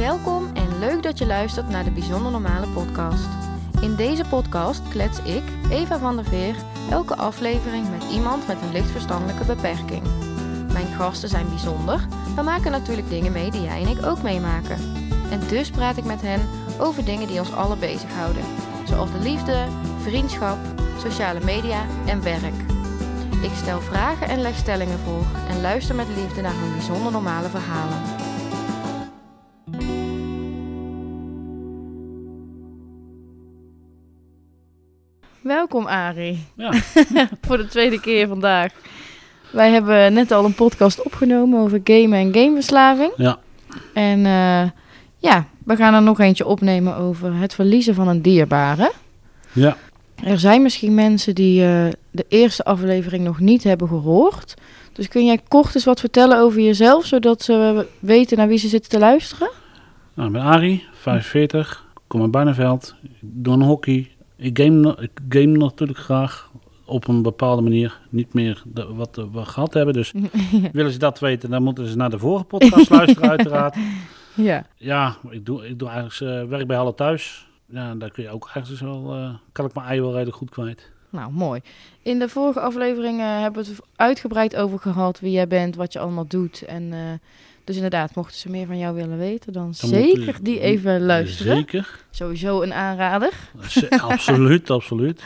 Welkom en leuk dat je luistert naar de Bijzonder Normale podcast. In deze podcast klets ik, Eva van der Veer, elke aflevering met iemand met een licht verstandelijke beperking. Mijn gasten zijn bijzonder, maar maken natuurlijk dingen mee die jij en ik ook meemaken. En dus praat ik met hen over dingen die ons allen bezighouden, zoals de liefde, vriendschap, sociale media en werk. Ik stel vragen en leg stellingen voor en luister met liefde naar hun bijzonder normale verhalen. Welkom Ari, Ja, voor de tweede keer vandaag. Wij hebben net al een podcast opgenomen over gamen en gameverslaving. ja. En eh, ja, we gaan er nog eentje opnemen over het verliezen van een dierbare. ja. Er zijn misschien mensen die eh, de eerste aflevering nog niet hebben gehoord. Dus kun jij kort eens wat vertellen over jezelf, zodat ze weten naar wie ze zitten te luisteren? Nou, ik ben Arie, 45, kom uit Barneveld. Doe een hockey. Ik game, ik game natuurlijk graag op een bepaalde manier. Niet meer de- wat we gehad hebben. Dus willen ze dat weten, dan moeten ze naar de vorige podcast luisteren uiteraard. Ja. Ja, ik doe, ik doe eigenlijk eh, werk bij Halle Thuis. Ja, daar kun je ook eigenlijk wel, eh, kan ik mijn ei wel redelijk goed kwijt. Nou, mooi. In de vorige aflevering hebben we het uitgebreid over gehad wie jij bent, wat je allemaal doet. En eh, dus inderdaad, mochten ze meer van jou willen weten, dan, Dan zeker die even luisteren. Zeker. Sowieso een aanrader. Z- absoluut, absoluut.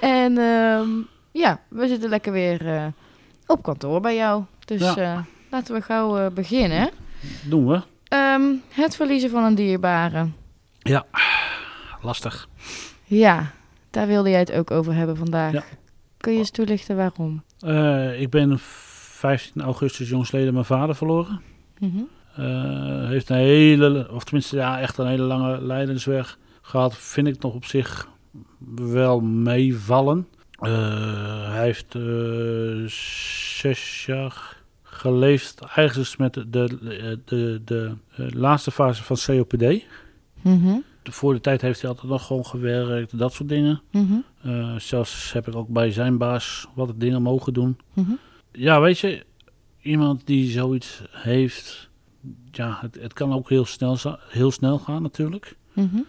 En ehm, ja, we zitten lekker weer eh, op kantoor bij jou. Dus Ja. eh, laten we gauw eh, beginnen. Doen we. Ehm, het verliezen van een dierbare. Lastig. Ja, daar wilde jij het ook over hebben vandaag. Ja. Kun je eens toelichten waarom? Eh, ik ben 15 augustus jongsleden mijn vader verloren. Mhm. Eh, heeft een hele, of tenminste ja, echt een hele lange lijdensweg gehad. Vind ik nog op zich wel meevallen. Eh, hij heeft eh, zes jaar geleefd, eigenlijk met de, de, de, de, laatste fase van COPD. Mhm. Voor de tijd heeft hij altijd nog gewoon gewerkt, dat soort dingen. Eh, zelfs heb ik ook bij zijn baas wat dingen mogen doen. Mhm. Ja, weet je, iemand die zoiets heeft, ja, het, het kan ook heel snel, heel snel gaan natuurlijk. Mhm.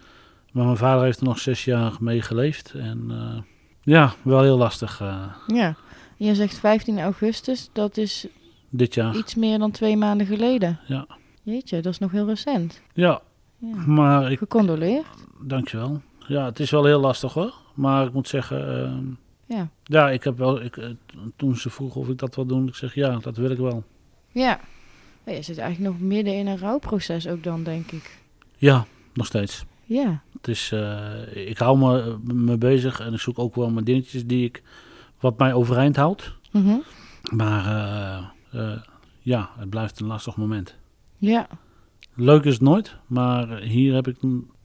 Maar mijn vader heeft er nog zes jaar mee geleefd en eh, ja, wel heel lastig eh, Ja. Je zegt 15 augustus, dat is dit jaar. iets meer dan twee maanden geleden. Ja. Jeetje, dat is nog heel recent. Ja, Ja. maar ik, Gecondoleerd. dankjewel. Ja, het is wel heel lastig hoor, maar ik moet zeggen, ehm, Ja. ja, ik heb wel, ik, eh, toen ze vroegen of ik dat wil doen, ik zeg ja, dat wil ik wel. Ja. Je zit eigenlijk nog midden in een rouwproces ook dan, denk ik. Ja, nog steeds. Ja. Het is, eh, ik hou me, me bezig en ik zoek ook wel mijn dingetjes die ik, wat mij overeind houdt. Mhm. Maar eh, eh, ja, het blijft een lastig moment. Ja. Leuk is het nooit, maar hier heb, ik,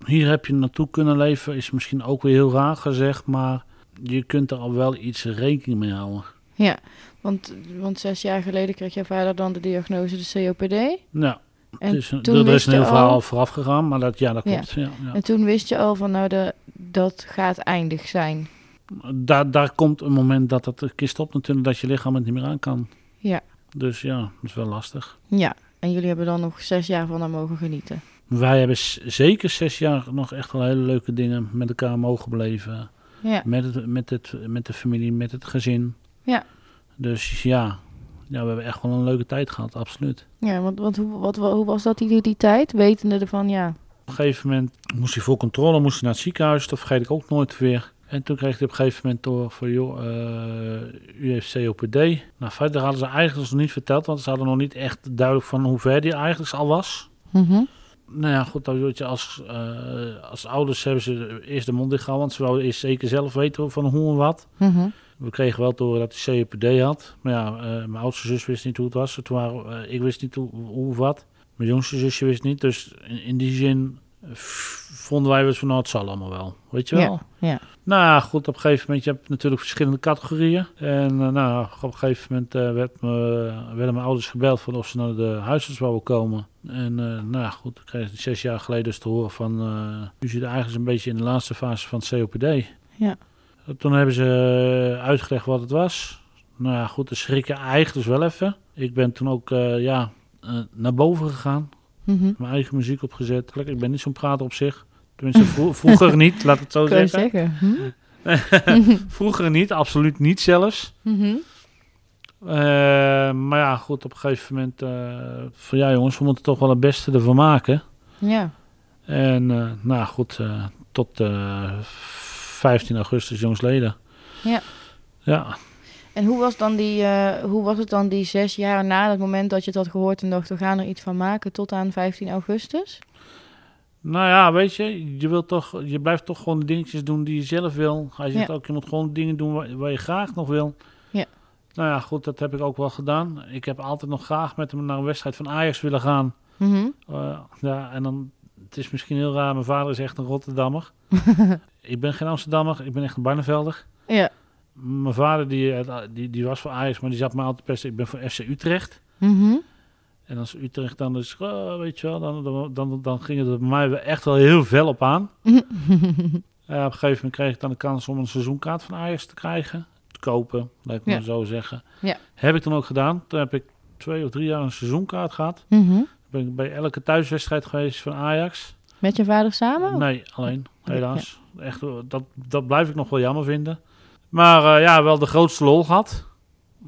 hier heb je naartoe kunnen leven, is misschien ook weer heel raar gezegd, maar je kunt er al wel iets rekening mee houden. Ja. Want, want zes jaar geleden kreeg jouw vader dan de diagnose de COPD. Ja, En het is, een- toen er is een je heel al- verhaal vooraf gegaan, maar dat, ja, dat klopt. Ja. Ja, En toen wist je al van, nou, de, dat gaat eindig zijn. Daar, daar komt een moment dat het een keer stopt natuurlijk, dat je lichaam het niet meer aan kan. Ja. Dus ja, dat is wel lastig. Ja. En jullie hebben dan nog zes jaar van hem mogen genieten. Wij hebben zeker zes jaar nog echt wel hele leuke dingen met elkaar mogen beleven. Ja. Met, het, met, het, met de familie, met het gezin. Ja. Dus ja, ja, we hebben echt wel een leuke tijd gehad, absoluut. Ja, want, want hoe, wat, hoe was dat die, die tijd? Wetende ervan, ja. Op een gegeven moment moest hij voor controle, moest hij naar het ziekenhuis. Dat vergeet ik ook nooit weer. En toen kreeg hij op een gegeven moment door van, joh, eh, u heeft COPD. Nou, verder hadden ze eigenlijk nog niet verteld, want ze hadden nog niet echt duidelijk van hoe ver die eigenlijk al was. Mhm. Nou ja, goed, als, eh, als ouders hebben ze eerst de mond gehouden, want ze eerst zeker zelf weten van hoe en wat. Mhm. We kregen wel te horen dat hij COPD had. Maar ja, eh, mijn oudste zus wist niet hoe het was. Toen waren, eh, ik wist niet hoe, hoe of wat. Mijn jongste zusje wist niet. Dus in, in die zin vonden wij dus van nou, het zal allemaal wel. Weet je wel? Ja, ja. Nou goed, op een gegeven moment, je hebt natuurlijk verschillende categorieën. En eh, nou, op een gegeven moment eh, werd me, werden mijn ouders gebeld van of ze naar de huisarts wouden komen. En eh, nou goed, ik kreeg zes jaar geleden dus te horen van, u zit eigenlijk een beetje in de laatste fase van het COPD. Ja. Toen hebben ze uitgelegd wat het was. Nou ja, goed, de schrik je eigenlijk dus wel even. Ik ben toen ook, ja, naar boven gegaan. Mhm. Mijn eigen muziek opgezet. Lekker, Ik ben niet zo'n prater op zich. Tenminste, vro- vroeger niet, laat het zo zeggen. zeggen. Hm? Vroeger niet, absoluut niet zelfs. Mhm. Eh, maar ja, goed, op een gegeven moment eh, van ja jongens, we moeten toch wel het beste ervan maken. Ja. En eh, nou goed, tot eh 15 augustus jongsleden. Ja. Ja, En hoe was, dan die, eh, hoe was het dan die zes jaar na het moment dat je het had gehoord en dacht, we gaan er iets van maken tot aan 15 augustus? nou ja, weet je, je, wilt toch, je blijft toch gewoon de dingetjes doen die je zelf wil. Hij zegt Ja. ook, je moet gewoon dingen doen waar, waar je graag nog wil. Ja. Nou ja, goed, dat heb ik ook wel gedaan. Ik heb altijd nog graag met hem naar een wedstrijd van Ajax willen gaan. Eh, ja, en dan, het is misschien heel raar, mijn vader is echt een Rotterdammer. ik ben geen Amsterdammer, ik ben echt een Barnevelder. Ja. Mijn vader die, eh, die, die was voor Ajax, maar die zat me altijd pesten. Ik ben voor FC Utrecht. Mhm. En als Utrecht dan dus, oh, weet je wel, dan, dan, dan, dan ging het er bij mij echt wel heel veel op aan. Op een gegeven moment kreeg ik dan de kans om een seizoenkaart van Ajax te krijgen. Te kopen, laat ik Ja. maar zo zeggen. Ja. Heb ik dan ook gedaan. Toen heb ik twee of drie jaar een seizoenkaart gehad. Mhm. Ben ik bij elke thuiswedstrijd geweest van Ajax. Met je vader samen? Nee, alleen, helaas. Echt, dat, dat blijf ik nog wel jammer vinden. Maar eh, ja, wel de grootste lol gehad.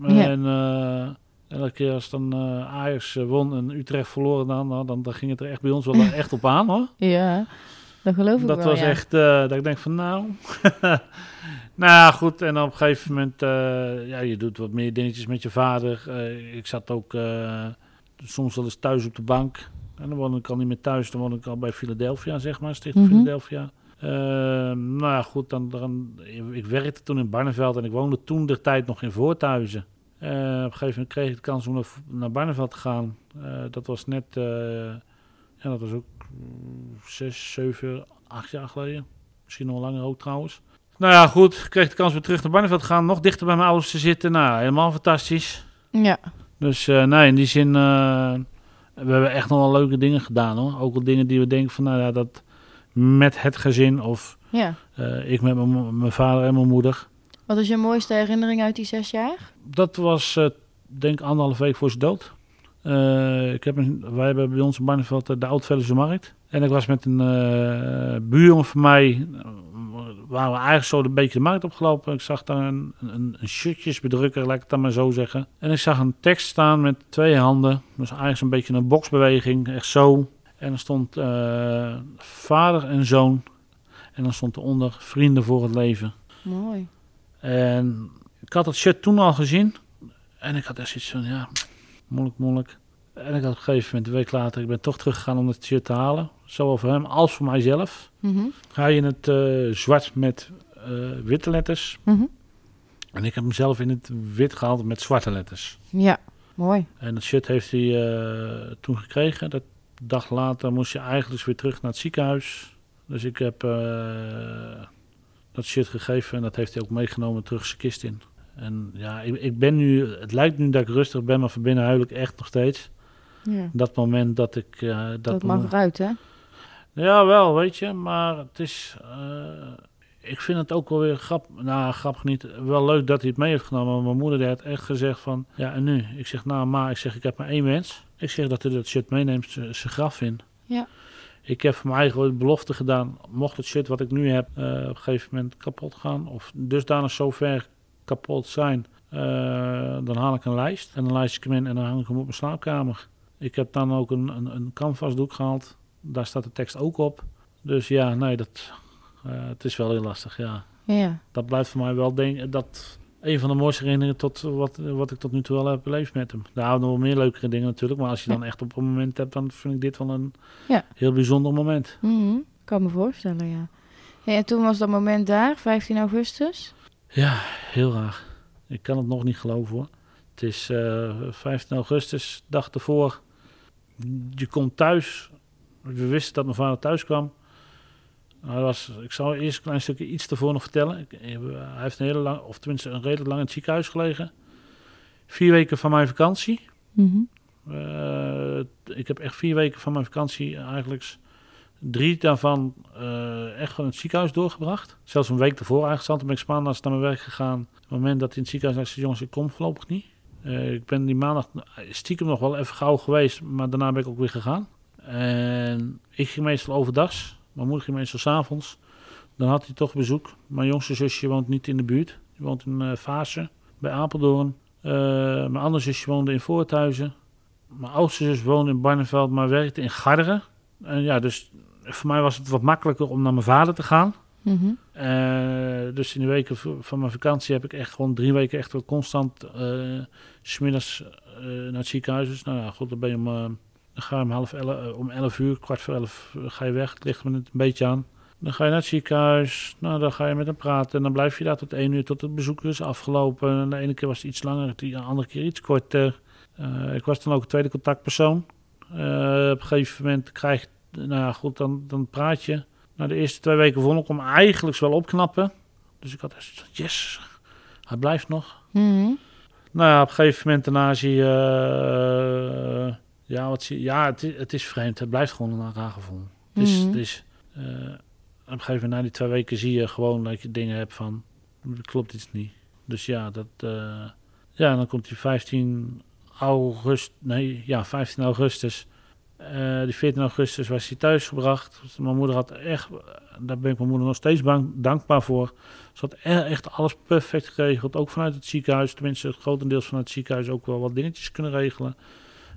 Ja. En eh, elke keer als dan eh, Ajax won en Utrecht verloren, dan, dan, dan ging het er echt bij ons wel echt op aan hoor. Ja, dat geloof ik Dat wel, was ja. echt, dat ik denk van nou... nou ja, goed. En op een gegeven moment, ja, je doet wat meer dingetjes met je vader. Ik zat ook soms wel eens thuis op de bank. En dan woonde ik al niet meer thuis, dan woonde ik al bij Philadelphia, zeg maar, Stichting Mhm. Philadelphia. Eh, nou ja, goed, dan, dan, ik werkte toen in Barneveld en ik woonde toen de tijd nog in Voorthuizen. Eh, op een gegeven moment kreeg ik de kans om naar, naar Barneveld te gaan. Eh, dat was net, eh, ja, dat was ook mm, zes, zeven, acht jaar geleden. Misschien nog langer ook trouwens. Nou ja, goed, ik kreeg de kans weer terug naar Barneveld te gaan. Nog dichter bij mijn ouders te zitten. Nou, helemaal fantastisch. Ja, Dus nee, in die zin, we hebben echt nog wel leuke dingen gedaan hoor. Ook wel dingen die we denken van, nou ja, dat met het gezin of ja. eh, ik met mijn vader en mijn moeder. Wat is je mooiste herinnering uit die zes jaar? Dat was, eh, denk ik, anderhalf week voor zijn dood. Eh, ik heb een, wij hebben bij ons in Barneveld de Oud-Vellische Markt. En ik was met een buurjongen van mij, waren we eigenlijk zo een beetje de markt opgelopen. Ik zag daar een, een, een shirtjesbedrukker, laat ik het dan maar zo zeggen. En ik zag een tekst staan met twee handen. Dus eigenlijk een beetje een boksbeweging, echt zo. En er stond eh, vader en zoon. En dan stond eronder vrienden voor het leven. Mooi. En ik had dat shirt toen al gezien. En ik had echt zoiets van, ja, moeilijk, moeilijk. En ik had op een gegeven moment, een week later, ik ben toch teruggegaan om het shirt te halen. Zowel voor hem als voor mijzelf. Mhm. Ga je in het eh, zwart met eh, witte letters. Mhm. En ik heb hem zelf in het wit gehaald met zwarte letters. Ja, mooi. En dat shirt heeft hij toen gekregen. Dat dag later moest je eigenlijk weer terug naar het ziekenhuis. Dus ik heb eh, dat shirt gegeven en dat heeft hij ook meegenomen terug zijn kist in. En ja, ik, ik ben nu, het lijkt nu dat ik rustig ben, maar van binnen huil ik echt nog steeds. Ja. Dat moment dat ik... eh, dat Dat mag eruit, hè? ja, wel, weet je. Maar het is. eh, ik vind het ook wel weer grappig. Nou, grappig niet. Wel leuk dat hij het mee heeft genomen. Maar mijn moeder die had echt gezegd van. Ja, en nu? Ik zeg, nou, ma, ik zeg, ik heb maar één wens. Ik zeg dat hij dat shit meeneemt, z- zijn graf in. Ja. Ik heb voor mijn eigen belofte gedaan. Mocht het shit wat ik nu heb eh, op een gegeven moment kapot gaan. Of dusdanig zo ver kapot zijn. eh, dan haal ik een lijst. En dan lijst ik hem in en dan hang ik hem op mijn slaapkamer. Ik heb dan ook een, een, een canvasdoek gehaald. Daar staat de tekst ook op. Dus ja, nee, dat, eh, het is wel heel lastig, ja. Ja. Dat blijft voor mij wel denk, dat een van de mooiste herinneringen tot wat, wat ik tot nu toe wel heb beleefd met hem. Daar houden nog wel meer leukere dingen natuurlijk. Maar als je dan echt op een moment hebt, dan vind ik dit wel een Ja. heel bijzonder moment. Mhm. Kan me voorstellen, ja. En toen was dat moment daar, 15 augustus. Ja, heel raar. Ik kan het nog niet geloven hoor. Het is eh 15 augustus, dag ervoor. Je komt thuis. We wisten dat mijn vader thuis kwam. Was, ik zal eerst een klein stukje iets ervoor nog vertellen. Ik, eh, hij heeft een hele lang, of tenminste een redelijk lang in het ziekenhuis gelegen. Vier weken van mijn vakantie. Mhm. Eh, ik heb echt vier weken van mijn vakantie eigenlijk drie daarvan eh, echt in het ziekenhuis doorgebracht. Zelfs een week ervoor eigenlijk. Toen ben ik maandags naar mijn werk gegaan. Op het moment dat hij in het ziekenhuis zei, jongens, ik kom voorlopig niet. Ik ben die maandag stiekem nog wel even gauw geweest, maar daarna ben ik ook weer gegaan. En ik ging meestal overdags. Mijn moeder ging meestal s'avonds. Dan had hij toch bezoek. Mijn jongste zusje woont niet in de buurt. Die woont in uh, Vaassen, bij Apeldoorn. Uh, mijn andere zusje woonde in Voorthuizen. Mijn oudste zus woonde in Barneveld, maar werkte in Garderen. En ja, dus voor mij was het wat makkelijker om naar mijn vader te gaan. Mhm. Uh, dus in de weken van mijn vakantie heb ik echt gewoon drie weken echt wel constant uh, smiddags uh, naar het ziekenhuis. Dus nou ja, goed, dan ben je om, ga je om half elf, om elf uur, kwart voor elf ga je weg. Het ligt me een beetje aan. Dan ga je naar het ziekenhuis, nou, dan ga je met hem praten en dan blijf je daar tot één uur tot het bezoek is afgelopen. En de ene keer was het iets langer, de andere keer iets korter. ik was dan ook een tweede contactpersoon. op een gegeven moment krijg je, nou ja, goed, dan, dan praat je. Na de eerste twee weken vond ik hem eigenlijk wel opknappen. Dus ik had echt yes, hij blijft nog. Mhm. Nou ja, op een gegeven moment daarna zie je... Uh, ja, wat zie, ja het, het, is vreemd. Het blijft gewoon een raar gevoel. Het is, Mhm. het is, uh, op een gegeven moment na die twee weken zie je gewoon dat je dingen hebt van... Klopt iets niet. Dus ja, dat... Uh, ja, dan komt die 15 augustus... Nee, ja, 15 augustus... Uh, die 14 augustus was hij thuisgebracht. Mijn moeder had echt, daar ben ik mijn moeder nog steeds bang, dankbaar voor. Ze had echt alles perfect geregeld. Ook vanuit het ziekenhuis, tenminste grotendeels vanuit het ziekenhuis ook wel wat dingetjes kunnen regelen.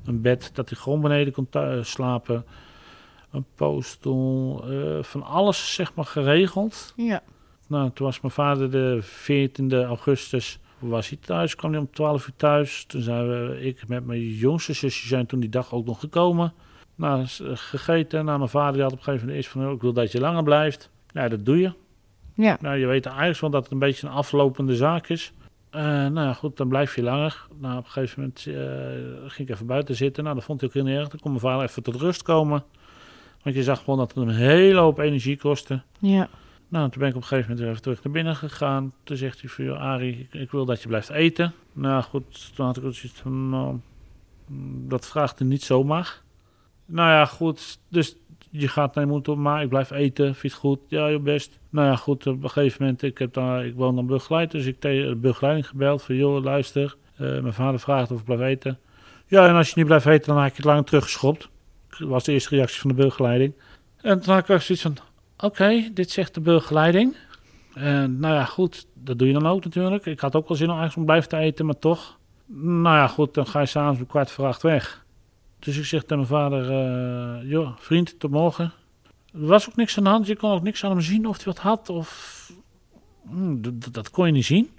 Een bed dat hij gewoon beneden kon slapen. Een poststoel, uh, van alles zeg maar geregeld. Ja. Nou, toen was mijn vader de 14 augustus was hij thuis, kwam hij om 12 uur thuis. Toen zijn we, ik met mijn jongste zusje zijn toen die dag ook nog gekomen. Nou, gegeten. Nou, mijn vader die had op een gegeven moment eerst van, ik wil dat je langer blijft. Ja, dat doe je. Ja. Nou, je weet eigenlijk wel dat het een beetje een aflopende zaak is. Uh, nou ja, goed, dan blijf je langer. Nou, op een gegeven moment uh, ging ik even buiten zitten. Nou, dat vond hij ook heel erg. Dan kon mijn vader even tot rust komen. Want je zag gewoon dat het hem een hele hoop energie kostte. Ja. Nou, toen ben ik op een gegeven moment weer even terug naar binnen gegaan. Toen zegt hij van, Arie, ik, ik, wil dat je blijft eten. Nou goed, toen had ik ook zoiets van, nou, dat vraagt hij niet zomaar. Nou ja, goed, dus je gaat naar je moeder, maar ik blijf eten, vind goed? Ja, je best. Nou ja, goed, op een gegeven moment, ik, heb daar, ik woon dan begeleid, dus ik heb de begeleiding gebeld van, joh, luister, uh, mijn vader vraagt of ik blijf eten. Ja, en als je niet blijft eten, dan heb ik het lang teruggeschopt. Dat was de eerste reactie van de begeleiding. En toen had ik ook zoiets van, oké, dit zegt de begeleiding. En nou ja, goed, dat doe je dan ook natuurlijk. Ik had ook wel zin om eigenlijk om blijven te eten, maar toch. Nou ja, goed, dan ga je s'avonds om kwart voor acht weg. Dus ik zeg tegen mijn vader, uh, joh, vriend, tot morgen. Er was ook niks aan de hand, je kon ook niks aan hem zien of hij wat had. Of... Hm, dat kon je niet zien.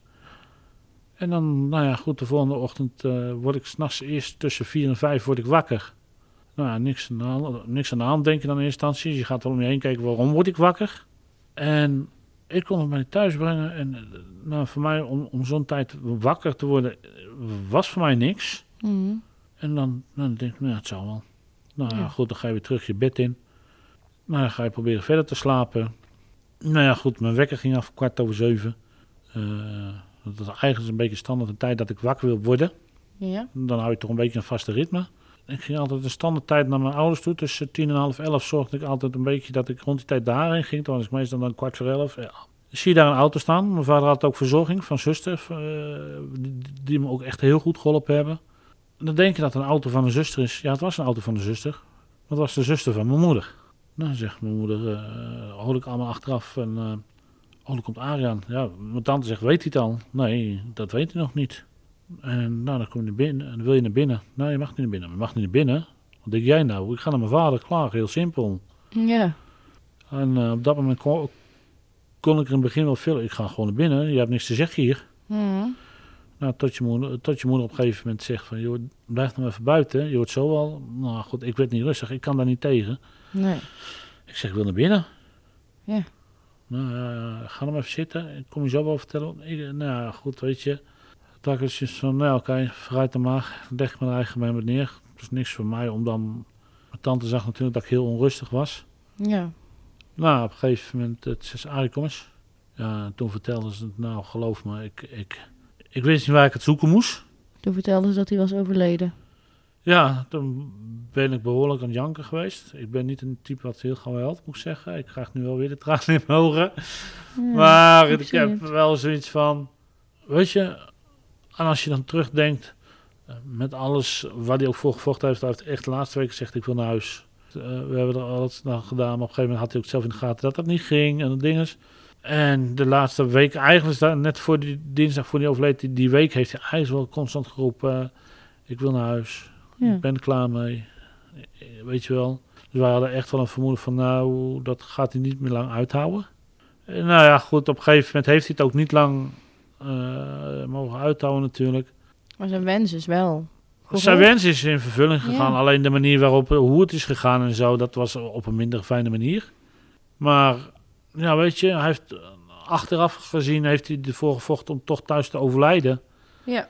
En dan, nou ja, goed, de volgende ochtend uh, word ik s'nachts eerst tussen vier en vijf word ik wakker. Nou ja, niks aan, de hand, niks aan de hand, denk je dan in eerste instantie. Je gaat er om je heen kijken, waarom word ik wakker? En ik kon het mij thuis brengen. En nou, voor mij, om, om zo'n tijd wakker te worden, was voor mij niks. Mm. En dan, dan denk ik, nou, het zal wel. Nou ja, goed, dan ga je weer terug je bed in. Nou, dan ga je proberen verder te slapen. Nou ja, goed, mijn wekker ging af kwart over zeven. Eh, dat is eigenlijk een beetje standaard de tijd dat ik wakker wil worden. Ja. Dan hou je toch een beetje een vaste ritme. Ik ging altijd een standaard tijd naar mijn ouders toe. Tussen tien en half elf zorgde ik altijd een beetje dat ik rond die tijd daarheen ging. Toen was ik meestal dan kwart voor elf. Ja. Zie daar een auto staan. Mijn vader had ook verzorging van zuster. eh, die, die me ook echt heel goed geholpen hebben. Dan denk je dat het een auto van een zuster is. Ja, het was een auto van de zuster. Maar het was de zuster van mijn moeder. Nou, zegt mijn moeder, eh hoor ik allemaal achteraf. En, eh oh, er komt Ariaan. Ja, mijn tante zegt, weet hij het al? Nee, dat weet hij nog niet. En nou, dan kom je naar binnen. En dan wil je naar binnen. Nou, je mag niet naar binnen. Je mag niet naar binnen. Wat denk jij nou? Ik ga naar mijn vader, klaar, heel simpel. Ja. En eh, op dat moment kon, kon ik er in het begin wel veel. Ik ga gewoon naar binnen. Je hebt niks te zeggen hier. Mhm. Nou, tot je, moeder, tot je moeder op een gegeven moment zegt van... Joh, blijf nog even buiten. Je wordt zo wel... Nou goed, ik werd niet rustig. Ik kan daar niet tegen. Nee. Ik zeg, ik wil naar binnen. Ja. Nou, ja, ga dan even zitten. Ik kom je zo wel vertellen. Ik, nou ja, goed, weet je. Had ik dus van, nou oké, vooruit dan maar. Dan leg ik mijn eigen bij me neer. Het is niks voor mij, om dan... Mijn tante zag natuurlijk dat ik heel onrustig was. Ja. Nou, op een gegeven moment, het is Arie, kom eens. Ja, toen vertelden ze het, nou geloof me, ik, ik, ik wist niet waar ik het zoeken moest. Toen vertelde ze dat hij was overleden. Ja, toen ben ik behoorlijk aan het janken geweest. Ik ben niet een type wat heel gauw helpt, moet ik zeggen. Ik krijg nu wel weer de tranen in mijn ogen. Ja, maar ik heb wel zoiets van, weet je, en als je dan terugdenkt, eh, met alles wat hij ook voor gevochten heeft, hij heeft echt de laatste week gezegd, ik wil naar huis. Eh, we hebben er alles naar gedaan. Maar op een gegeven moment had hij ook zelf in de gaten dat dat niet ging. En dat dinges. En de laatste week, eigenlijk net voor die dinsdag voor die overleed, die, die week heeft hij eigenlijk wel constant geroepen. eh, ik wil naar huis. Ja. Ik ben er klaar mee. Eh, Weet je wel. Dus wij hadden echt wel een vermoeden van, nou, dat gaat hij niet meer lang uithouden. En nou ja, goed, op een gegeven moment heeft hij het ook niet lang eh, mogen uithouden natuurlijk. Maar zijn wens is wel. Zijn wens is in vervulling gegaan. Ja. Alleen de manier waarop, eh, hoe het is gegaan en zo, dat was op een minder fijne manier. Maar, ja, weet je, hij heeft eh, achteraf gezien, heeft hij ervoor gevochten om toch thuis te overlijden. Ja.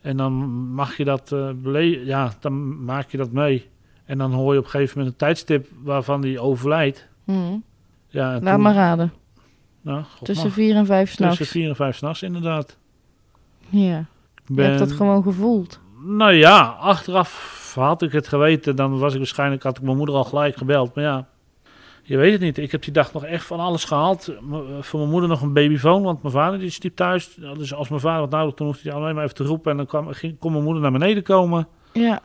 En dan mag je dat, eh ja, dan maak je dat mee. En dan hoor je op een gegeven moment een tijdstip waarvan hij overlijdt. Mhm. Ja, Laat toen- maar raden. nou, Tussen vier en vijf s'nachts. Tussen vier en vijf s'nachts, inderdaad. Ja. Je hebt dat gewoon gevoeld. Nou ja, achteraf had ik het geweten, dan was ik waarschijnlijk, had ik mijn moeder al gelijk gebeld. Maar ja, je weet het niet. Ik heb die dag nog echt van alles gehaald. M- Voor mijn moeder nog een babyfoon, want mijn vader die sliep thuis. Dus als mijn vader wat nodig, toen hoefde hij alleen maar even te roepen. En dan kwam, ging, kon mijn moeder naar beneden komen. Ja.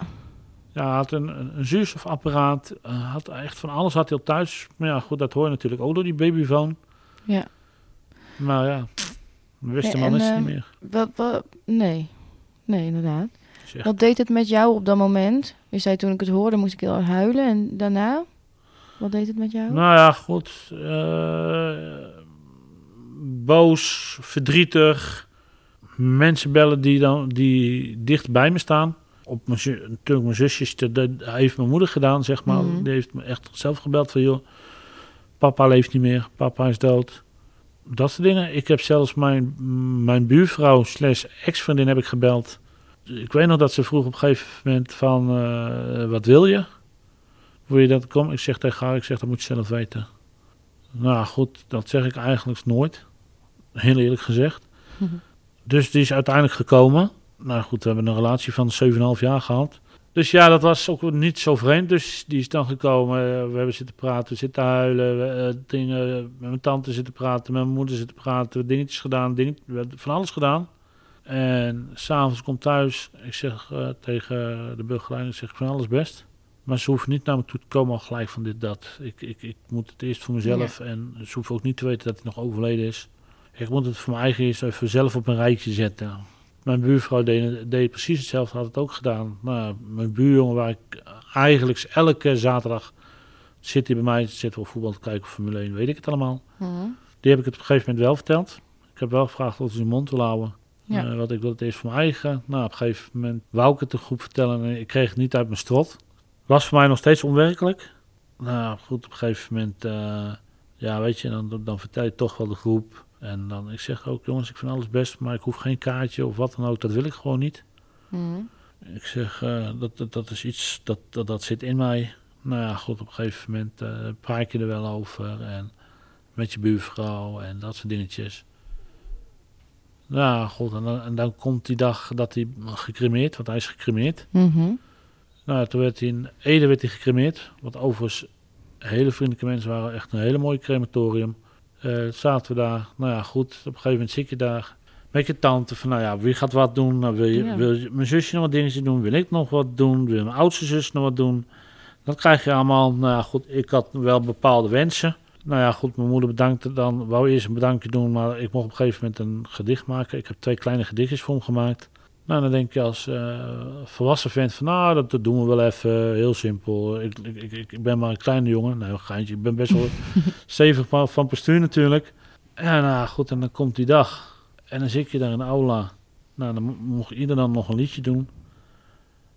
Ja, had een, een, een zuurstofapparaat. eh, had echt van alles had hij al thuis. Maar ja, goed, dat hoor je natuurlijk ook door die babyfoon. Ja. Maar ja, beste Ja, man is niet eh, meer. Wat, wat, nee. Nee, inderdaad. Wat deed het met jou op dat moment? Je zei toen ik het hoorde moest ik heel hard huilen. En daarna? Wat deed het met jou? Nou ja, goed. eh, boos, verdrietig. Mensen bellen die, dan, die dicht bij me staan. Op mijn, natuurlijk mijn zusjes, dat dat heeft mijn moeder gedaan, zeg maar. Mhm. Die heeft me echt zelf gebeld van, joh, papa leeft niet meer, papa is dood. Dat soort dingen. Ik heb zelfs mijn, mijn buurvrouw slash ex-vriendin heb ik gebeld. Ik weet nog dat ze vroeg op een gegeven moment van, eh, wat wil je? Wil je dat komen? Ik zeg tegen haar, ik zeg, dat moet je zelf weten. Nou goed, dat zeg ik eigenlijk nooit. Heel eerlijk gezegd. Mhm. Dus die is uiteindelijk gekomen. Nou goed, we hebben een relatie van 7,5 jaar gehad. Dus ja, dat was ook niet zo vreemd. Dus die is dan gekomen. Eh, We hebben zitten praten, zitten huilen. we, eh, dingen, met mijn tante zitten praten, met mijn moeder zitten praten. Dingetjes gedaan, we hebben van alles gedaan. En s'avonds komt thuis. Ik zeg eh, tegen de begeleider, ik zeg van alles best. Maar ze hoeven niet naar me toe te komen al gelijk van dit, dat. Ik, ik, ik moet het eerst voor mezelf. En ze hoeven ook niet te weten dat hij nog overleden is. Ik moet het voor mijn eigen eerst even zelf op een rijtje zetten. Mijn buurvrouw deed, deed precies hetzelfde, had het ook gedaan. Nou, mijn buurjongen, waar ik eigenlijk elke zaterdag zit hij bij mij, zitten we voetbal te kijken of Formule 1, weet ik het allemaal. Mhm. Die heb ik het op een gegeven moment wel verteld. Ik heb wel gevraagd of ze zijn mond wil houden. Ja. Eh, wat ik wil het eerst voor mijn eigen. Nou, op een gegeven moment wou ik het de groep vertellen en ik kreeg het niet uit mijn strot. Was voor mij nog steeds onwerkelijk. Nou goed, op een gegeven moment, eh, ja weet je, dan, dan vertel je toch wel de groep. En dan, ik zeg ook, jongens, ik vind alles best, maar ik hoef geen kaartje of wat dan ook. Dat wil ik gewoon niet. Mhm. Ik zeg, eh, dat, dat, dat is iets, dat, dat, dat zit in mij. Nou ja, goed, op een gegeven moment eh, praat je er wel over. En met je buurvrouw en dat soort dingetjes. Nou goed, en dan, en dan komt die dag dat hij gecremeerd, want hij is gecremeerd. Mhm. Nou, toen werd hij in Ede werd hij gecremeerd. Wat overigens hele vriendelijke mensen waren. Echt een hele mooie crematorium. Eh, zaten we daar. Nou ja, goed. Op een gegeven moment zit je daar. Met je tante van, nou ja, wie gaat wat doen? Nou, wil, je, Ja. wil je- mijn zusje nog wat dingetjes doen? Wil ik nog wat doen? Wil mijn oudste zus nog wat doen? Dat krijg je allemaal. Nou ja, goed. Ik had wel bepaalde wensen. Nou ja, goed. Mijn moeder bedankte dan. Wou eerst een bedankje doen. Maar ik mocht op een gegeven moment een gedicht maken. Ik heb twee kleine gedichtjes voor hem gemaakt. Nou, dan denk je als eh, volwassen vent van, nou, dat, dat doen we wel even, heel simpel. Ik, ik, ik, ben maar een kleine jongen. Nou, geintje, ik ben best wel stevig van, van postuur natuurlijk. En nou, goed, en dan komt die dag. En dan zit je daar in de aula. Nou, dan mo- mocht ieder dan nog een liedje doen.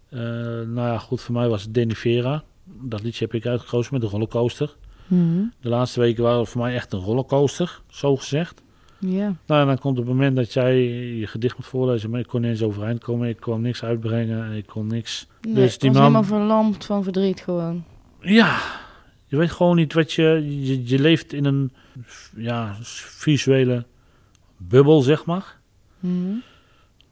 Eh, nou ja, goed, voor mij was het Denivera. Dat liedje heb ik uitgekozen met de rollercoaster. Mhm. De laatste weken waren voor mij echt een rollercoaster, zo gezegd. Ja. Nou, en dan komt het moment dat jij je gedicht moet voorlezen, maar ik kon niet eens overeind komen. Ik kon niks uitbrengen en ik kon niks. Nee, Dus ik die was man- helemaal verlamd van verdriet gewoon. Ja, je weet gewoon niet wat je... Je, je leeft in een ja, visuele bubbel, zeg maar. Mhm.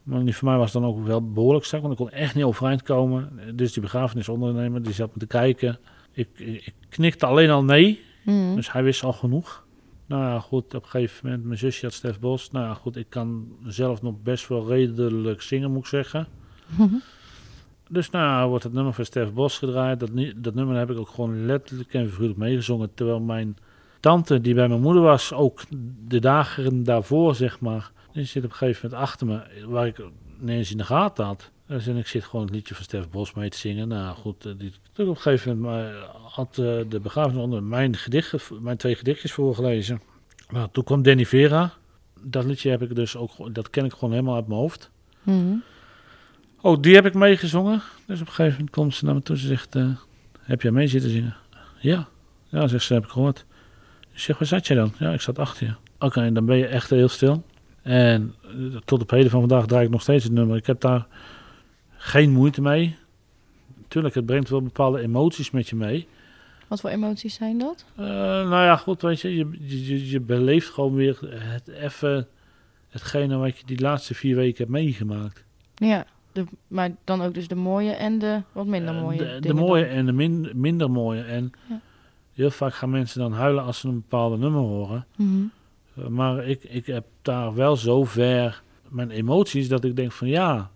Maar die voor mij was dan ook wel behoorlijk strak, want ik kon echt niet overeind komen. Dus die begrafenisondernemer, die zat me te kijken. Ik, ik, ik knikte alleen al nee, Mhm. dus hij wist al genoeg. Nou ja, goed, op een gegeven moment, mijn zusje had Stef Bos. Nou ja, goed, ik kan zelf nog best wel redelijk zingen, moet ik zeggen. Mhm. Dus nou wordt het nummer van Stef Bos gedraaid. Dat, dat nummer heb ik ook gewoon letterlijk en figuurlijk meegezongen. Terwijl mijn tante, die bij mijn moeder was, ook de dagen daarvoor, zeg maar, die zit op een gegeven moment achter me, waar ik ineens in de gaten had. Dus en ik zit gewoon het liedje van Stef Bos mee te zingen. Nou goed, eh, die, toen op een gegeven moment maar, had eh, de begrafenis onder mijn, gedichten, mijn twee gedichtjes voorgelezen. Nou, toen kwam Danny Vera. Dat liedje heb ik dus ook, gewoon- dat ken ik gewoon helemaal uit mijn hoofd. Mhm. Oh, die heb ik meegezongen. Dus op een gegeven moment komt ze naar me toe. Ze zegt, eh, heb jij mee zitten zingen? Ja. Ja, zegt ze, heb ik gehoord. Ik zeg, waar zat jij dan? Ja, ik zat achter je. Oké, en dan ben je echt heel stil. En eh, tot op heden van vandaag draai ik nog steeds het nummer. Ik heb daar geen moeite mee. Tuurlijk, het brengt wel bepaalde emoties met je mee. Wat voor emoties zijn dat? Eh, nou ja, goed, weet je, je, je, je- beleeft gewoon weer het even hetgene wat je die laatste vier weken hebt meegemaakt. Ja, de, maar dan ook dus de mooie en de wat minder Eh, mooie De, de mooie dan. en de min- minder mooie. En Ja. heel vaak gaan mensen dan huilen als ze een bepaalde nummer horen. Mhm. Eh, Maar ik, ik heb daar wel zo ver mijn emoties dat ik denk van ja,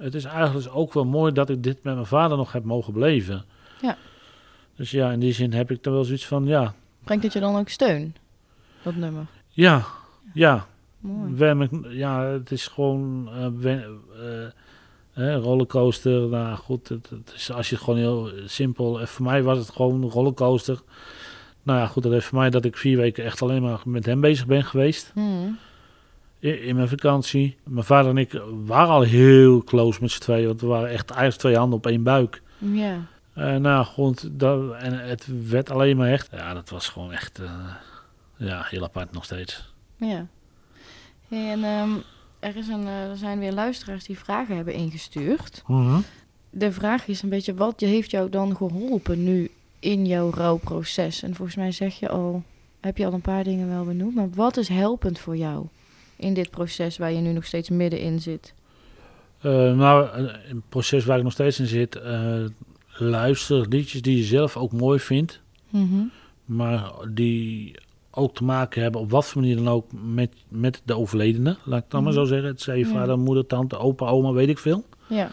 het is eigenlijk ook wel mooi dat ik dit met mijn vader nog heb mogen beleven. Ja. Dus ja, in die zin heb ik er wel zoiets van ja, Brengt het je dan ook steun? Dat nummer. ja, ja. Mooi. Ja, het is gewoon wen- eh, rollercoaster. Nou goed, het, het is, als je het gewoon heel simpel. Voor mij was het gewoon een rollercoaster. Nou ja, goed, dat heeft voor mij dat ik vier weken echt alleen maar met hem bezig ben geweest. Mhm. In, in mijn vakantie. Mijn vader en ik waren al heel close met z'n tweeën. Want we waren echt eigenlijk twee handen op één buik. Ja. Eh, nou goed, dat, en het werd alleen maar echt. Ja, dat was gewoon echt. eh, ja, heel apart nog steeds. Ja. Hey, en ehm, er, is een, eh, er zijn weer luisteraars die vragen hebben ingestuurd. De vraag is een beetje, wat heeft jou dan geholpen nu in jouw rouwproces? En volgens mij zeg je al, heb je al een paar dingen wel benoemd. Maar wat is helpend voor jou in dit proces waar je nu nog steeds middenin zit? Eh, nou, een proces waar ik nog steeds in zit. eh, luister liedjes die je zelf ook mooi vindt. Mhm. Maar die ook te maken hebben, op wat voor manier dan ook, met, met de overledene. Laat ik het dan maar Mhm. zo zeggen. Het zij Ja. vader, moeder, tante, opa, oma, weet ik veel. Ja.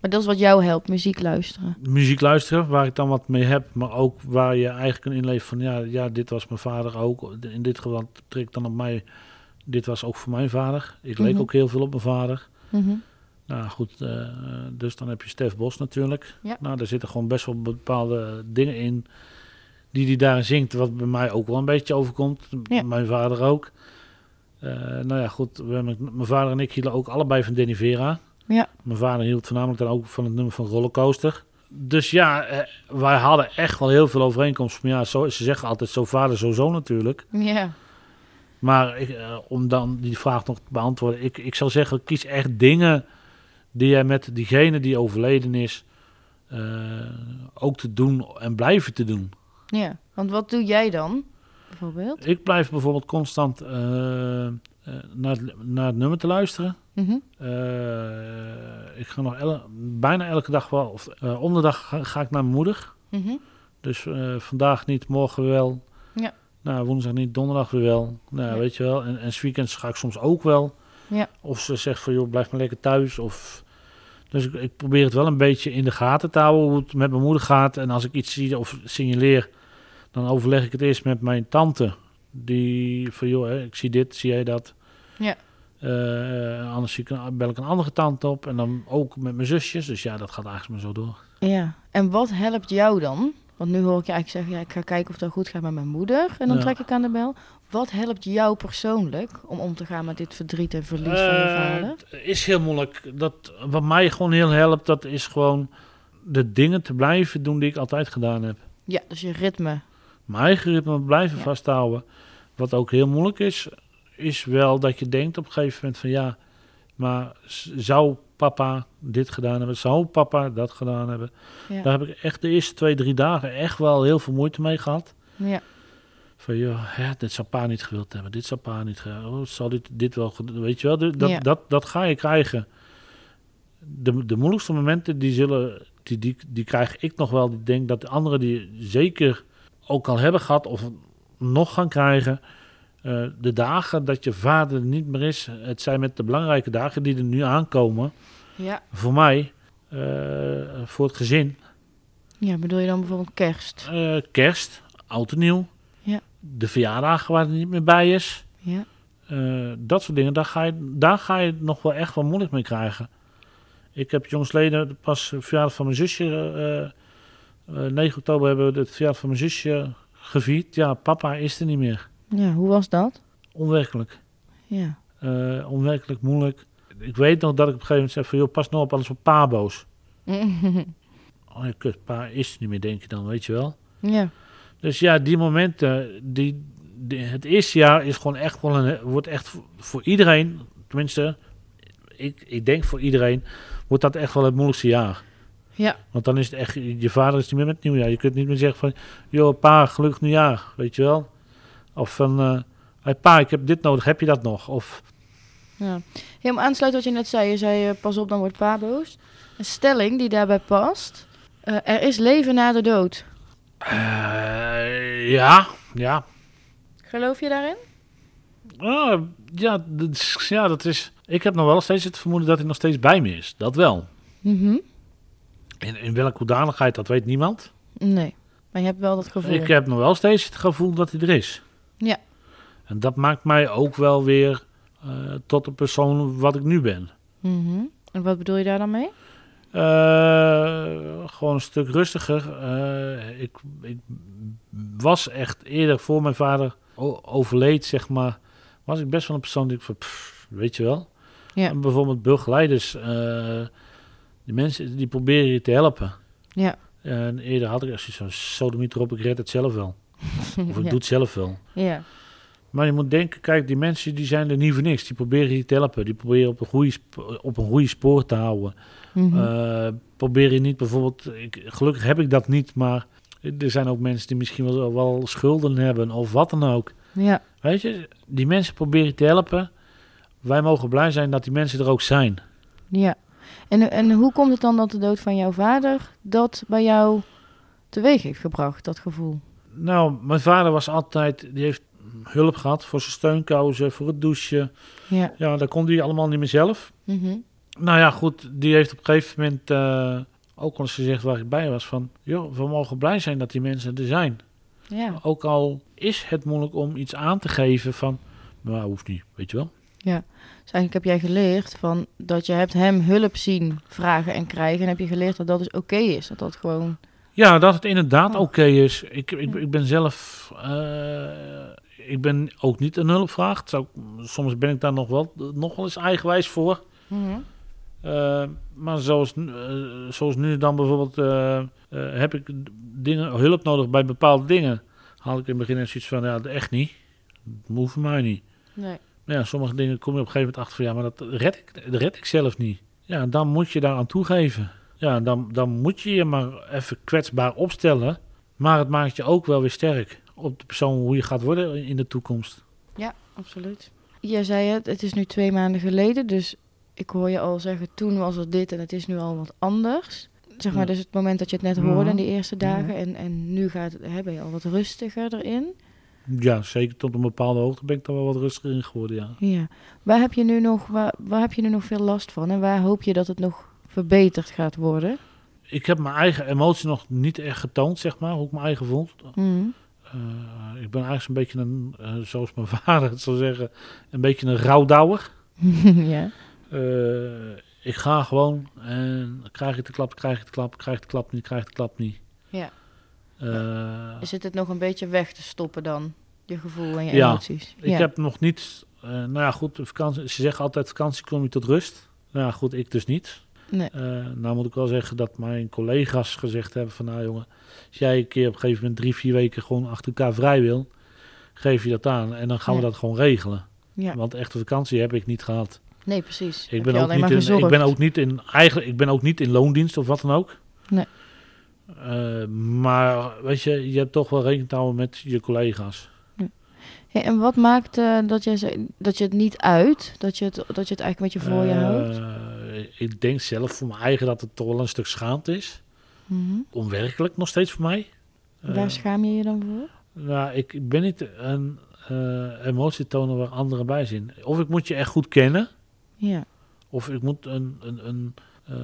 Maar dat is wat jou helpt, muziek luisteren. Muziek luisteren, waar ik dan wat mee heb. Maar ook waar je eigenlijk kan inleven van, ja, ja dit was mijn vader ook. In dit geval trek dan op mij, dit was ook voor mijn vader. Ik leek Mhm. ook heel veel op mijn vader. Mhm. Nou goed, eh, dus dan heb je Stef Bos natuurlijk. Ja. Nou, daar zitten gewoon best wel bepaalde dingen in die hij daarin zingt, wat bij mij ook wel een beetje overkomt. Ja. Mijn vader ook. Eh, nou ja, goed, we hebben, mijn vader en ik hielden ook allebei van Denny Vera. Ja. Mijn vader hield voornamelijk dan ook van het nummer van Rollercoaster. Dus ja, eh, wij hadden echt wel heel veel overeenkomsten. Maar ja, zo, ze zeggen altijd zo vader, zo zoon natuurlijk. Ja. Maar ik, eh, om dan die vraag nog te beantwoorden. Ik, ik zou zeggen, kies echt dingen die jij met diegene die overleden is eh, ook te doen en blijven te doen. Ja. Want wat doe jij dan, bijvoorbeeld? Ik blijf bijvoorbeeld constant eh, naar, het, naar het nummer te luisteren. Mhm. Ik ga nog bijna elke dag wel, of om de dag ga, ga ik naar mijn moeder. Mhm. Dus vandaag niet, morgen wel. Ja. Nou, woensdag niet, donderdag weer wel. Nou, Ja. weet je wel. En, en weekends ga ik soms ook wel. Ja. Of ze zegt van, joh, blijf maar lekker thuis. Of... Dus ik, ik probeer het wel een beetje in de gaten te houden hoe het met mijn moeder gaat. En als ik iets zie of signaleer, dan overleg ik het eerst met mijn tante. Die van, joh, hè, ik zie dit, zie jij dat? Ja. Eh, anders zie ik bel ik een andere tante op. En dan ook met mijn zusjes. Dus ja, dat gaat eigenlijk maar zo door. Ja. En wat helpt jou dan? Want nu hoor ik je eigenlijk zeggen, ja, ik ga kijken of dat goed gaat met mijn moeder. En dan Ja. trek ik aan de bel. Wat helpt jou persoonlijk om om te gaan met dit verdriet en verlies van je Eh, vader? Het is heel moeilijk. Dat, wat mij gewoon heel helpt, dat is gewoon de dingen te blijven doen die ik altijd gedaan heb. Ja, dus je ritme. Mijn eigen ritme blijven Ja. vasthouden. Wat ook heel moeilijk is, is wel dat je denkt op een gegeven moment van ja, maar zou papa dit gedaan hebben? Zou papa dat gedaan hebben? Ja. Daar heb ik echt de eerste twee, drie dagen echt wel heel veel moeite mee gehad. Ja. Van ja, hè, dit zou pa niet gewild hebben, dit zou pa niet gewild oh, zal dit, dit wel, weet je wel, dat, Ja. dat, dat ga je krijgen. De, de moeilijkste momenten, die zullen, die, die, die krijg ik nog wel. Ik denk dat de anderen die zeker ook al hebben gehad of nog gaan krijgen. Eh, de dagen dat je vader niet meer is, het zijn met de belangrijke dagen die er nu aankomen. Ja. Voor mij, eh, voor het gezin. Ja, bedoel je dan bijvoorbeeld kerst? Eh, kerst, oud en nieuw. Ja. De verjaardagen waar het niet meer bij is. Ja. Dat soort dingen, daar ga, je, daar ga je het nog wel echt wel moeilijk mee krijgen. Ik heb jongsleden pas de verjaardag van mijn zusje. eh, eh, 9 oktober hebben we het verjaardag van mijn zusje gevierd. Ja, papa is er niet meer. Ja, hoe was dat? Onwerkelijk. Ja. Eh, onwerkelijk, moeilijk. Ik weet nog dat ik op een gegeven moment zei van... joh, pas nou op, anders wordt pa boos. Oh ja, kut, pa is niet meer, denk je dan, weet je wel. ja. Dus ja, die momenten, die, die- het eerste jaar is gewoon echt wel een, wordt echt voor, voor iedereen, tenminste, ik, ik denk voor iedereen, wordt dat echt wel het moeilijkste jaar. Ja. Want dan is het echt, je vader is niet meer met het nieuwjaar. Je kunt niet meer zeggen van, joh pa, gelukkig nieuwjaar, weet je wel. Of van, eh hey, pa, ik heb dit nodig, heb je dat nog? Of, Ja. om aansluiten wat je net zei. Je zei, eh, pas op, dan wordt pa boos. Een stelling die daarbij past. Eh, er is leven na de dood. eh, ja, ja. Geloof je daarin? Ah, ja, ja, dat is, ik heb nog wel steeds het vermoeden dat hij nog steeds bij me is. Dat wel. Mhm. In, in welke hoedanigheid, dat weet niemand. Nee. Maar je hebt wel dat gevoel. Ik heb nog wel steeds het gevoel dat hij er is. Ja. En dat maakt mij ook wel weer eh, tot de persoon wat ik nu ben. Mhm. En wat bedoel je daar dan mee? Eh, gewoon een stuk rustiger. Eh, ik, ik was echt eerder voor mijn vader overleed, zeg maar. Was ik best wel een persoon die ik van, pff, weet je wel. Ja. En bijvoorbeeld begeleiders. die mensen die proberen je te helpen. Ja. En eerder had ik echt zoiets van, sodemiet erop, ik red het zelf wel. Of ik ja. doe het zelf wel. Ja. Maar je moet denken, kijk, die mensen die zijn er niet voor niks. Die proberen je te helpen. Die proberen op een goede, sp- op een goede spoor te houden. Eh, probeer je niet bijvoorbeeld... Ik, gelukkig heb ik dat niet, maar er zijn ook mensen die misschien wel, wel schulden hebben of wat dan ook. ja. Weet je, die mensen proberen je te helpen. Wij mogen blij zijn dat die mensen er ook zijn. Ja. En, en hoe komt het dan dat de dood van jouw vader dat bij jou teweeg heeft gebracht, dat gevoel? Nou, mijn vader was altijd... Die heeft hulp gehad voor zijn steunkousen, voor het douchen. Ja. Ja, dat kon hij allemaal niet meer zelf. Mhm. Nou ja, goed, die heeft op een gegeven moment eh, ook al eens gezegd waar ik bij was van... joh, we mogen blij zijn dat die mensen er zijn. Ja. Ook al is het moeilijk om iets aan te geven van... maar hoeft niet, weet je wel. Dus eigenlijk heb jij geleerd van dat je hebt hem hulp zien vragen en krijgen. En heb je geleerd dat dat dus oké is. Dat dat gewoon... Ja, dat het inderdaad Oh. oké is. Ik, ik, ik ben zelf... eh, ik ben ook niet een hulpvraag. Zou, soms ben ik daar nog wel, nog wel eens eigenwijs voor. Eh, maar zoals, nu- eh, zoals nu dan bijvoorbeeld heb ik dingen, hulp nodig bij bepaalde dingen. Haal ik in het begin eens zoiets van, ja, echt niet. Dat hoeft voor mij niet. Nee. Maar ja, sommige dingen kom je op een gegeven moment achter van, ja, maar dat red ik, dat red ik zelf niet. Ja, dan moet je daar aan toegeven. Ja, dan, dan moet je je maar even kwetsbaar opstellen. Maar het maakt je ook wel weer sterk op de persoon hoe je gaat worden in de toekomst. Ja, absoluut. Jij zei het, het is nu twee maanden geleden. Dus ik hoor je al zeggen, toen was het dit en het is nu al wat anders. Zeg maar, Ja. dus het moment dat je het net hoorde in die eerste dagen. En, en nu gaat het, hè, ben je al wat rustiger erin. Ja, zeker tot een bepaalde hoogte ben ik daar wel wat rustiger in geworden, ja. Ja. Waar heb je nu nog, waar, waar heb je nu nog veel last van? En waar hoop je dat het nog verbeterd gaat worden? Ik heb mijn eigen emotie nog niet echt getoond, zeg maar, hoe ik mijn eigen voel. Mhm. Eh, ik ben eigenlijk zo'n beetje een, eh, zoals mijn vader het zou zeggen, een beetje een rouwdouwer. ja. Eh, ik ga gewoon en krijg ik de klap, krijg ik de klap, krijg ik de klap niet, krijg ik de klap niet. Ja. Is het het nog een beetje weg te stoppen dan? Je gevoel en je Ja. emoties? ik heb nog niet, nou ja goed, vakantie, ze zeggen altijd vakantie kom je tot rust. Nou ja goed, ik dus niet. Nee. Eh, nou moet ik wel zeggen dat mijn collega's gezegd hebben van nou jongen, als jij een keer op een gegeven moment drie, vier weken gewoon achter elkaar vrij wil, geef je dat aan en dan gaan we dat gewoon regelen. Ja. Want echte vakantie heb ik niet gehad. Nee, precies. Ik ben, ook niet in, ik ben ook niet in eigenlijk ik ben ook niet in loondienst of wat dan ook. Nee. Eh, maar weet je, je hebt toch wel rekening te houden met je collega's. Hey, en wat maakt eh, dat, je, dat je het niet uit? Dat je het, dat je het eigenlijk met je voor je houdt? Ik denk zelf voor mijn eigen dat het toch wel een stuk schaamte is. Mhm. Onwerkelijk nog steeds voor mij. Eh, Waar schaam je je dan voor? nou, ik ben niet een eh emotie tonen waar anderen bij zijn. Of ik moet je echt goed kennen. Ja. Of ik moet een, een, een eh,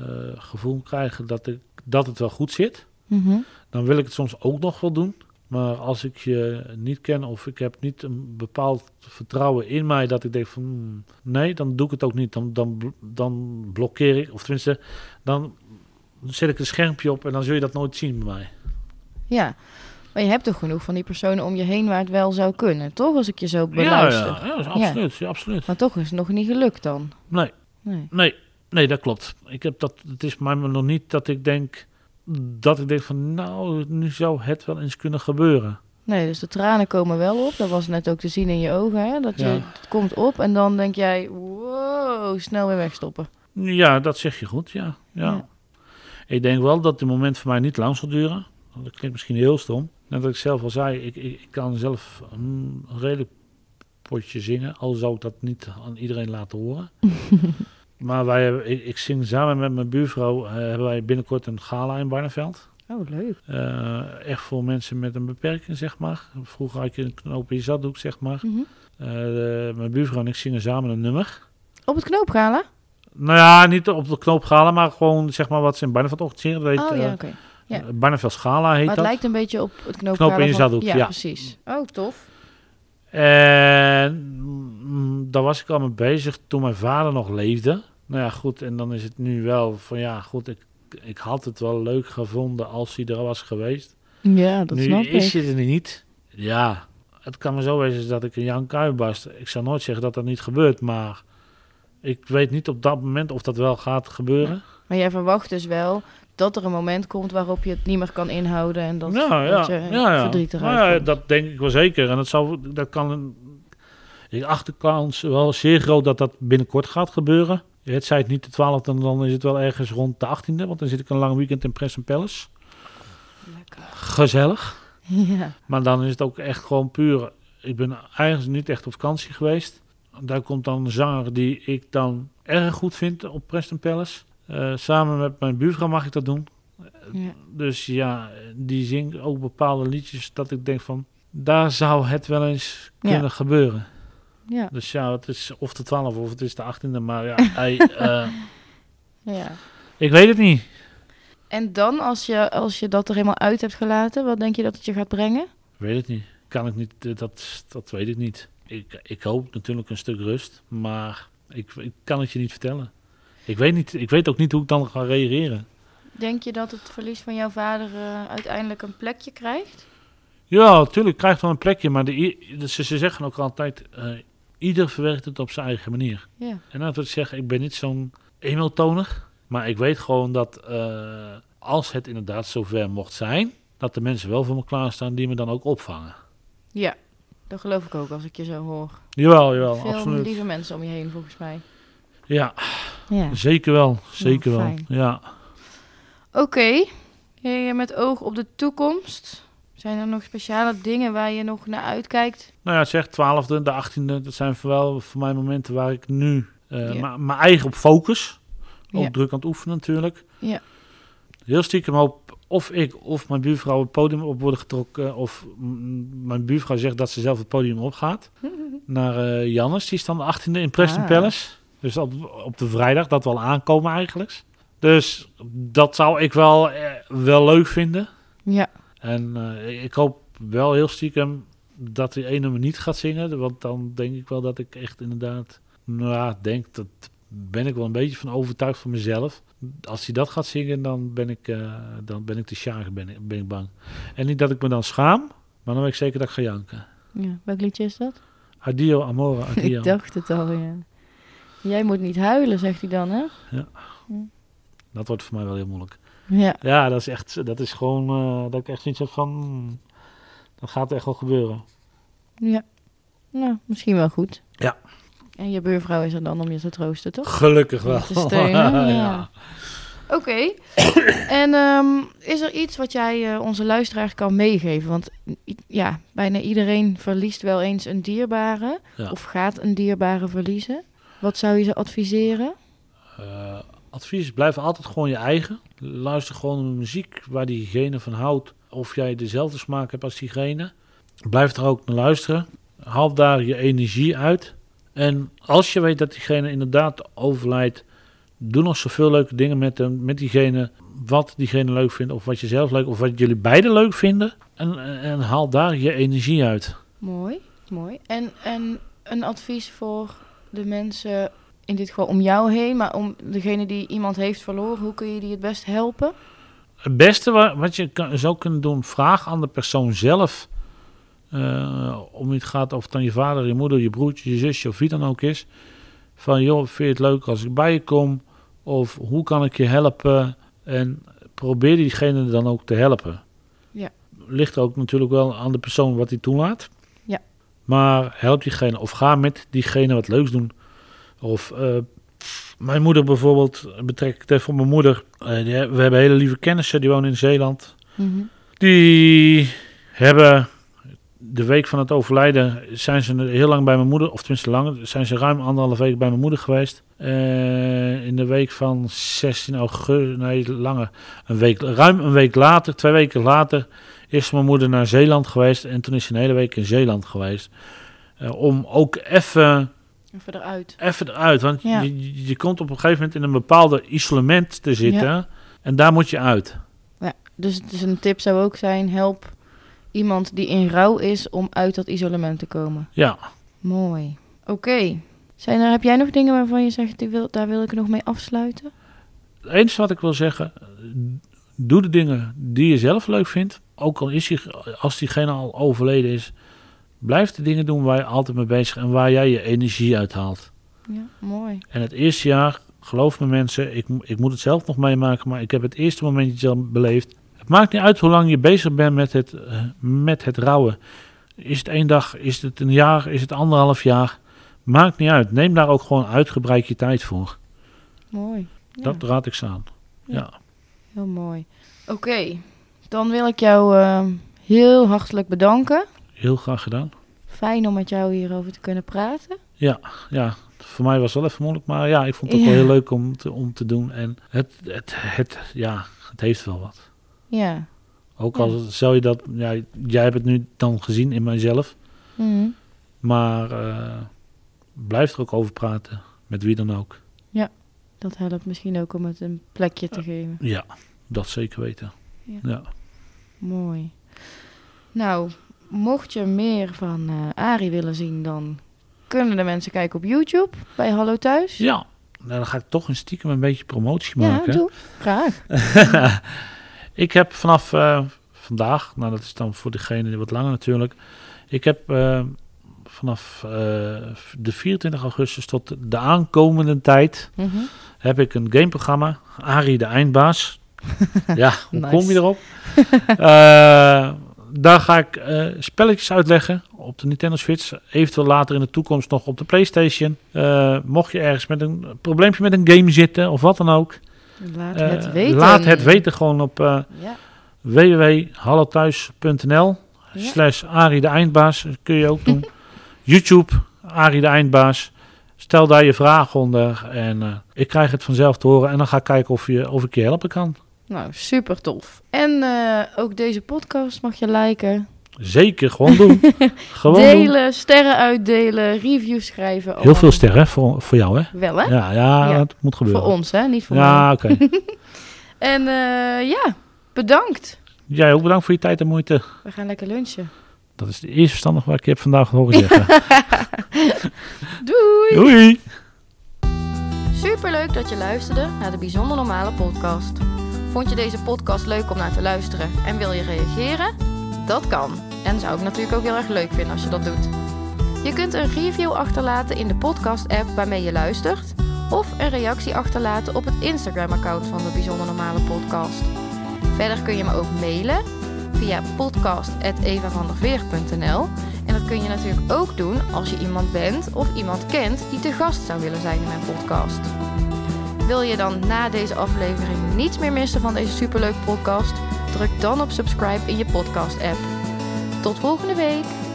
gevoel krijg dat, ik, dat het wel goed zit, Mhm. dan wil ik het soms ook nog wel doen. Maar als ik je niet ken of ik heb niet een bepaald vertrouwen in mij dat ik denk van hmm, nee, dan doe ik het ook niet. Dan, dan, dan blokkeer ik, of tenminste, dan zet ik een schermpje op en dan zul je dat nooit zien bij mij. Ja, maar je hebt toch genoeg van die personen om je heen waar het wel zou kunnen, toch? Als ik je zo Ja, beluister. ja, ja, absoluut, ja, absoluut. Maar toch is het nog niet gelukt dan. Nee, Nee. nee, nee, dat klopt. Ik heb dat, het is mij nog niet dat ik denk, dat ik denk van nou, nu zou het wel eens kunnen gebeuren. Nee, dus de tranen komen wel op. Dat was net ook te zien in je ogen, hè? Dat je, Ja. het komt op en dan denk jij, wow, snel weer wegstoppen. Ja, dat zeg je goed, ja. ja. Ja. Ik denk wel dat het moment voor mij niet lang zal duren. Dat klinkt misschien heel stom. Net wat ik zelf al zei, ik, ik, ik kan zelf een redelijk potje zingen. Al zou ik dat niet aan iedereen laten horen. maar wij, ik, ik zing samen met mijn buurvrouw, eh, hebben wij binnenkort een gala in Barneveld. Oh, leuk. Eh, echt voor mensen met een beperking, zeg maar. Vroeger had je een knoop in je zaddoek, zeg maar. Mhm. Eh, de- mijn buurvrouw en ik zingen samen een nummer. Op het knoopgala? Nou ja, niet op de knoop gala, maar gewoon zeg maar wat ze in Barneveld organiseren. Dat heet Oh ja, oké. ja. Barneveld Schala heet Maar het dat. lijkt een beetje op het knoopgala Knoop in je van- Ja, ja. precies. Oh, tof. En mm, daar was ik al mee bezig toen mijn vader nog leefde. Nou ja, goed, en dan is het nu wel van ja, goed, ik, ik had het wel leuk gevonden als hij er was geweest. Ja, dat nu snap is ik. hij er niet. Ja, het kan maar zo wezen dat ik een Jan Kuip barst. Ik zal nooit zeggen dat dat niet gebeurt, maar ik weet niet op dat moment of dat wel gaat gebeuren. Maar jij verwacht dus wel dat er een moment komt waarop je het niet meer kan inhouden en dat, ja, ja, dat je ja, ja. verdriet eruit Nou ja, komt. dat denk ik wel zeker. En dat, zou, dat kan een, ik wel zeer groot dat dat binnenkort gaat gebeuren. Het zei het niet de 12e, dan is het wel ergens rond de 18e. Want dan zit ik een lang weekend in Press Palace. Lekker. Gezellig. Ja. Maar dan is het ook echt gewoon puur. Ik ben eigenlijk niet echt op vakantie geweest. Daar komt dan een zanger die ik dan erg goed vind op Preston Palace. Eh, samen met mijn buurvrouw mag ik dat doen. Ja. Dus ja, die zingt ook bepaalde liedjes dat ik denk van... Daar zou het wel eens Ja. kunnen gebeuren. Ja. Dus ja, het is of de 12 of het is de 18e. Maar ja, hij, eh, ja. ik weet het niet. En dan, als je, als je dat er helemaal uit hebt gelaten, wat denk je dat het je gaat brengen? Weet het niet. Kan ik niet, eh, dat, dat weet ik niet. Ik, ik hoop natuurlijk een stuk rust, maar ik, ik kan het je niet vertellen. Ik weet, niet, ik weet ook niet hoe ik dan ga reageren. Denk je dat het verlies van jouw vader eh, uiteindelijk een plekje krijgt? Ja, natuurlijk krijgt wel een plekje, maar de, ze, ze zeggen ook altijd, eh, ieder verwerkt het op zijn eigen manier. Ja. En dat wil ik zeggen, ik ben niet zo'n emotoner, maar ik weet gewoon dat eh, als het inderdaad zover mocht zijn, dat de mensen wel voor me klaarstaan die me dan ook opvangen. Ja, dat geloof ik ook als ik je zo hoor. Jawel, jawel, Veel absoluut. lieve mensen om je heen, volgens mij. Ja, Ja. zeker wel, zeker wel. Ja. Oké, Hey, met oog op de toekomst. Zijn er nog speciale dingen waar je nog naar uitkijkt? Nou ja, zeg 12e, de 18e, dat zijn voor wel voor mij momenten waar ik nu eh, Ja. mijn eigen op focus. Ook Ja. druk aan het oefenen natuurlijk. Ja. Heel stiekem hoop of ik of mijn buurvrouw het podium op worden getrokken. Of mijn buurvrouw zegt dat ze zelf het podium opgaat. Naar eh Jannes, die is dan de 18e in Preston Ah. Palace. Dus op, op de vrijdag, dat wel aankomen eigenlijk. Dus dat zou ik wel, eh, wel leuk vinden. Ja, En eh, ik hoop wel heel stiekem dat hij één nummer niet gaat zingen. Want dan denk ik wel dat ik echt inderdaad... Nou ja, denk, dat ben ik wel een beetje van overtuigd van mezelf. Als hij dat gaat zingen, dan ben ik, eh, dan ben ik te sjagen, ben, ik- ben ik bang. En niet dat ik me dan schaam, maar dan weet ik zeker dat ik ga janken. ja. welk liedje is dat? Adio, amore, adio. Ik dacht het al, ja. Jij moet niet huilen, zegt hij dan, hè? Dat wordt voor mij wel heel moeilijk. Ja, Ja, dat is echt, dat is gewoon, eh, dat ik echt zoiets heb van... hmm, dat gaat echt wel gebeuren. ja. Nou, misschien wel goed. Ja. En je buurvrouw is er dan om je te troosten, toch? Gelukkig wel. Te steunen, ja. Oké. en ehm, is er iets wat jij eh, onze luisteraars kan meegeven? Want ja, bijna iedereen verliest wel eens een dierbare. Ja. Of gaat een dierbare verliezen. Wat zou je ze adviseren? Eh, advies, blijf altijd gewoon je eigen. Luister gewoon naar muziek waar diegene van houdt. Of jij dezelfde smaak hebt als diegene. Blijf er ook naar luisteren. Haal daar je energie uit. En als je weet dat diegene inderdaad overlijdt, doe nog zoveel leuke dingen met, hem, met diegene. Wat diegene leuk vindt, of wat je zelf leuk, of wat jullie beiden leuk vinden. En, en, en haal daar je energie uit. Mooi, mooi. En, en een advies voor de mensen, in dit geval om jou heen, maar om degene die iemand heeft verloren, hoe kun je die het best helpen? Het beste wa- wat je zou kunnen doen, vraag aan de persoon zelf. eh, om het gaat of het dan je vader, je moeder, je broertje, je zusje of wie dan ook is. Van joh, vind je het leuk als ik bij je kom? Of hoe kan ik je helpen? En probeer diegene dan ook te helpen. Ja. Ligt ook natuurlijk wel aan de persoon wat hij toelaat. Maar help diegene of ga met diegene wat leuks doen. Of eh, mijn moeder bijvoorbeeld, betrek ik even op mijn moeder. Eh, die, we hebben hele lieve kennissen, die wonen in Zeeland. Die hebben de week van het overlijden zijn ze heel lang bij mijn moeder, of tenminste lang, zijn ze ruim anderhalve week bij mijn moeder geweest. Eh, in de week van 16 augustus, nee langer, een week, ruim een week later, twee weken later, is mijn moeder naar Zeeland geweest en toen is ze een hele week in Zeeland geweest. Eh, om ook even Even eruit. even eruit. Want Ja. je, komt op een gegeven moment in een bepaalde isolement te zitten. En daar moet je uit. Dus, dus een tip zou ook zijn, help iemand die in rouw is om uit dat isolement te komen. Ja, Mooi. Oké. Zijn er, heb jij nog dingen waarvan je zegt, die wil, daar wil ik nog mee afsluiten? het enige wat ik wil zeggen. Doe de dingen die je zelf leuk vindt. Ook al is die, als diegene al overleden is. Blijf de dingen doen waar je altijd mee bezig en waar jij je energie uithaalt. Ja, mooi. En het eerste jaar, geloof me mensen, ik, ik moet het zelf nog meemaken, maar ik heb het eerste momentje al beleefd. Het maakt niet uit hoe lang je bezig bent met het, eh, met het rouwen. Is het één dag, is het een jaar, is het anderhalf jaar? Maakt niet uit. Neem daar ook gewoon uitgebreid je tijd voor. Mooi. Ja, Dat raad ik ze aan. Ja. Ja. heel mooi. Oké, dan wil ik jou eh, heel hartelijk bedanken. Heel graag gedaan. Fijn om met jou hierover te kunnen praten. Ja, voor mij was het wel even moeilijk, maar ja, ik vond het ook Ja. wel heel leuk om te, om te doen. En het, het, het, ja, het heeft wel wat. Ja. Ook Ja. al zou je dat, ja, jij hebt het nu dan gezien in mijzelf. Mhm. Maar eh, blijf er ook over praten. Met wie dan ook. Dat helpt misschien ook om het een plekje te geven. Ja, dat zeker weten. Ja. Ja. Mooi. Nou, mocht je meer van eh Arie willen zien, dan kunnen de mensen kijken op YouTube bij Hallo Thuis. Ja. Nou, dan ga ik toch een stiekem een beetje promotie Ja, maken. doe. Graag. ik heb vanaf eh, vandaag, nou dat is dan voor degene die wat langer natuurlijk. Ik heb eh, vanaf de 24 augustus tot de aankomende tijd Mhm. heb ik een gameprogramma. Arie de Eindbaas. ja, hoe Nice. kom je erop? Eh, daar ga ik eh, spelletjes uitleggen op de Nintendo Switch. Eventueel later in de toekomst nog op de PlayStation. Eh, mocht je ergens met een probleempje met een game zitten of wat dan ook. Laat het weten. Laat het weten gewoon op Ja. www.hallothuis.nl Ja. slash Arie de Eindbaas. Dat kun je ook doen. YouTube, Arie de Eindbaas. Stel daar je vragen onder en ik krijg het vanzelf te horen. En dan ga ik kijken of, je, of ik je helpen kan. Nou, super tof. En eh, ook deze podcast mag je liken. Zeker, gewoon doen. gewoon doen. delen, sterren uitdelen, reviews schrijven. Heel veel sterren hè, voor, voor jou, hè? Wel, hè? Ja, ja, Ja. dat moet gebeuren. Voor ons, hè? Niet voor mij. Ja, oké. En eh, ja, bedankt. Jij ook bedankt voor je tijd en moeite. We gaan lekker lunchen. Dat is de eerste verstandig wat ik je heb vandaag horen zeggen. Doei! Doei! Superleuk dat je luisterde naar de Bijzonder Normale podcast. Vond je deze podcast leuk om naar te luisteren en wil je reageren? Dat kan. En zou ik natuurlijk ook heel erg leuk vinden als je dat doet. Je kunt een review achterlaten in de podcast-app waarmee je luistert, of een reactie achterlaten op het Instagram-account van de Bijzonder Normale podcast. Verder kun je me ook mailen via podcast.evavanderveer.nl en dat kun je natuurlijk ook doen als je iemand bent of iemand kent die te gast zou willen zijn in mijn podcast. Wil je dan na deze aflevering niets meer missen van deze superleuke podcast? Druk dan op subscribe in je podcast app. Tot volgende week!